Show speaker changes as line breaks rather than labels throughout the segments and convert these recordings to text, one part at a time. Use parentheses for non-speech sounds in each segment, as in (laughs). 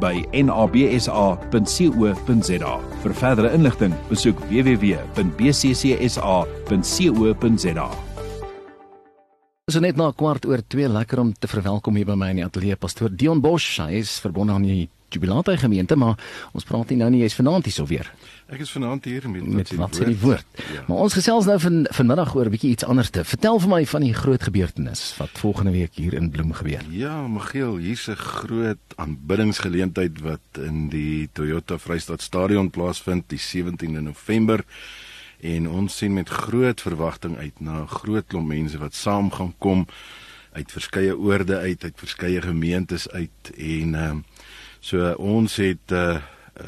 by nabsa.co.za. Vir verdere inligting, besoek www.bccsa.co.za.
So net na kwart oor 2 lekker om te verwelkom hier by my in die ateljee pastoor Dion Bosch. Hy is verbonde aan die Jubilate gemeente, maar ons praat nie nou nie, jy's vanaand hier so weer.
Ek is vanaand hier met
met wat sê die woord. Ja. Maar ons gesels nou van vanmiddag oor 'n bietjie iets anders te. Vertel vir my van die groot gebeurtenis wat volgende week hier in Bloem gebeur.
Ja, Miguel, hier's 'n groot aanbiddingsgeleentheid wat in die Toyota Vrystaat Stadion plaasvind die 17de November. En ons sien met groot verwagting uit na 'n groot klomp mense wat saam gaan kom uit verskeie oorde uit, uit verskeie gemeentes uit en ehm uh, so ons het uh,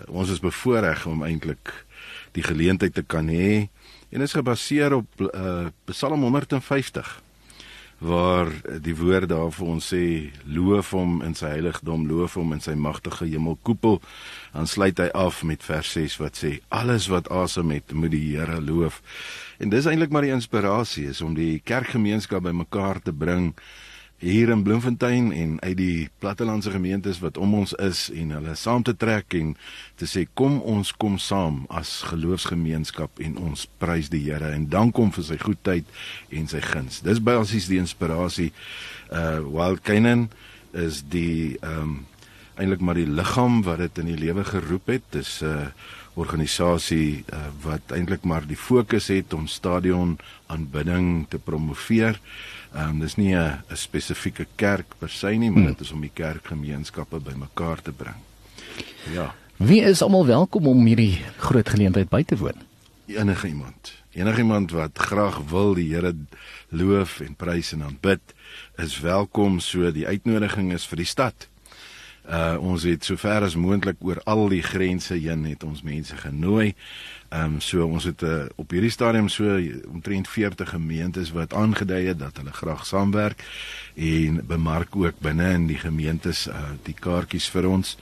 ons is bevoorreg om eintlik die geleentheid te kan hê en is gebaseer op uh, Psalm 150 waar die woord daar vir ons sê loof hom in sy heiligdom loof hom in sy magtige hemelkoepel. Dan sluit hy af met vers 6 wat sê alles wat asem het moet die Here loof. En dis eintlik maar die inspirasie is om die kerkgemeenskap bymekaar te bring hier in Bloemfontein en uit die plattelandse gemeentes wat om ons is en hulle saam te trek en te sê kom ons kom saam as geloofsgemeenskap en ons prys die Here en dank hom vir sy goedheid en sy guns. Dis basies die inspirasie. Uh Wild Canaan is die ehm um, eintlik maar die liggaam wat dit in die lewe geroep het. Dis 'n uh, organisasie uh, wat eintlik maar die fokus het om stadion aanbidding te promoveer. Ehm um, dis nie 'n spesifieke kerk per se nie, maar hmm. dit is om die kerkgemeenskappe bymekaar te bring. Ja.
Wie is almal welkom om hierdie groot geleentheid by te woon?
Enige iemand. Enige iemand wat graag wil die Here loof en prys en aanbid, is welkom. So die uitnodiging is vir die stad. Uh ons het sover as moontlik oor al die grense heen het ons mense genooi. Ehm um, so ons het uh, op hierdie stadium so omtrent 40 gemeentes wat aangedui het dat hulle graag saamwerk en bemark ook binne in die gemeentes uh, die kaartjies vir ons.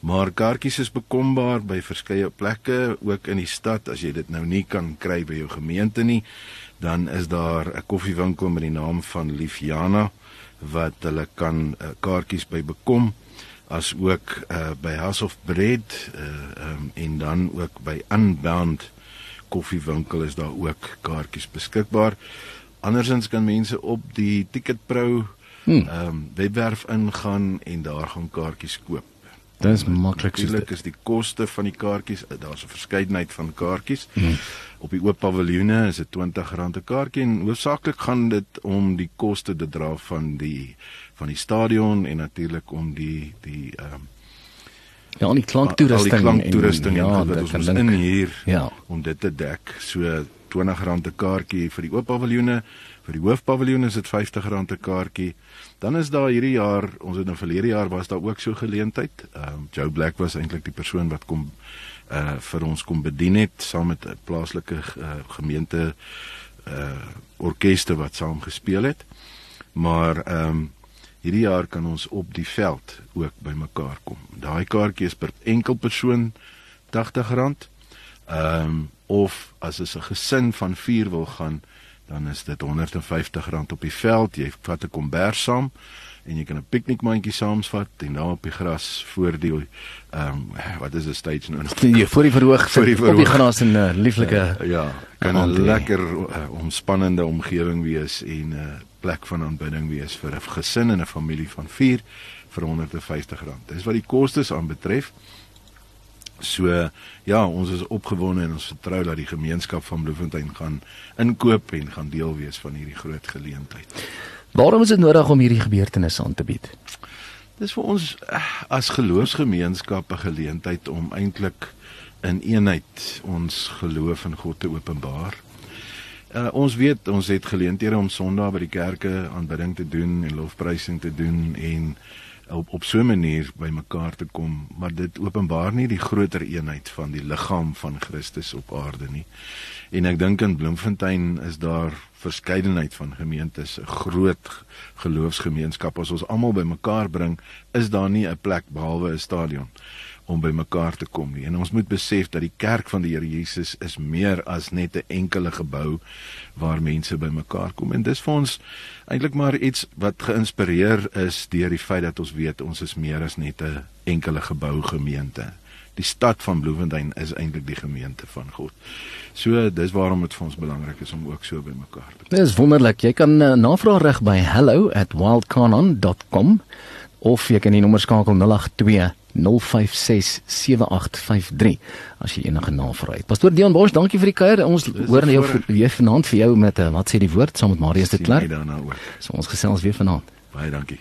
Maar kaartjies is bekombaar by verskeie plekke ook in die stad as jy dit nou nie kan kry by jou gemeente nie, dan is daar 'n koffiewinkel met die naam van Lifiana wat hulle kan uh, kaartjies by bekom as ook uh, by House of Bread uh, um, en dan ook by Unbound koffiewinkel is daar ook kaartjies beskikbaar. Andersins kan mense op die Ticketpro hmm. um, webwerf ingaan en daar gaan kaartjies koop.
Dit is maklik.
Natuurlik is die koste van die kaartjies, eh, daar's 'n verskeidenheid van kaartjies. Hmm. Op die oop paviljoene is dit R20 'n kaartjie en hoofsaaklik gaan dit om die koste te dra van die van die stadion en natuurlik om die die ehm um,
Ja, en die klanktoerusting.
Die klanktoerusting ja, wat ons in hier
ja.
om dit te dek. So R20 'n kaartjie vir die oop paviljoene. Vir die hoofpaviljoen is dit R50 'n kaartjie. Dan is daar hierdie jaar, ons het nou verlede jaar was daar ook so geleentheid. Ehm um, Joe Black was eintlik die persoon wat kom uh vir ons kom bedien het saam met 'n plaaslike uh, gemeente uh orkeste wat saam gespeel het. Maar ehm um, hierdie jaar kan ons op die veld ook bymekaar kom. Daai kaartjie is per enkel persoon R80. Ehm um, of as jy 'n gesin van 4 wil gaan, dan is dit R150 op die veld. Jy vat 'n kombers saam en jy kan 'n piknikmandjie saamvat en daar op die gras voor die ehm um, wat is 'n stage nou? (laughs)
Nee, voor die verhoog, voor die verhoog. op die gras in 'n uh, lieflike
uh, ja, kan 'n lekker uh, omspannende omgewing wees en 'n uh, plek van aanbidding wees vir 'n gesin en 'n familie van 4 vir R150. Dis wat die kostes aanbetref. So ja, ons is opgewonde en ons vertrou dat die gemeenskap van Bloemfontein gaan inkoop en gaan deel wees van hierdie groot geleentheid.
Waarom is dit nodig om hierdie gebeurtenisse aan te bied?
Dis vir ons eh, as geloofsgemeenskap 'n geleentheid om eintlik in eenheid ons geloof in God te openbaar. Uh, ons weet ons het geleenthede om Sondag by die kerke aanbidding te doen en lofprysing te doen en op op so 'n manier bymekaar te kom, maar dit openbaar nie die groter eenheid van die liggaam van Christus op aarde nie. En ek dink in Bloemfontein is daar verskeidenheid van gemeentes, 'n groot geloofsgemeenskap. As ons almal bymekaar bring, is daar nie 'n plek behalwe 'n stadion om by mekaar te kom nie. En ons moet besef dat die kerk van die Here Jesus is meer as net 'n enkele gebou waar mense by mekaar kom. En dis vir ons eintlik maar iets wat geïnspireer is deur die feit dat ons weet ons is meer as net 'n enkele gebou gemeente. Die stad van Bloemfontein is eintlik die gemeente van God. So dis waarom dit vir ons belangrik is om ook so by mekaar te
kom. Dis wonderlik. Jy kan uh, navraag rig by hello@wildcanon.com of jy kan die nommer skakel 082 0765367853 as jy enige navrae het. Pastoor Dion Bosch, dankie vir die kuier. Ons hoor nou weer vanaand vir jou met eh, wat sê die woord saam met Marius de Klerk. So ons gesels weer vanaand.
Baie dankie.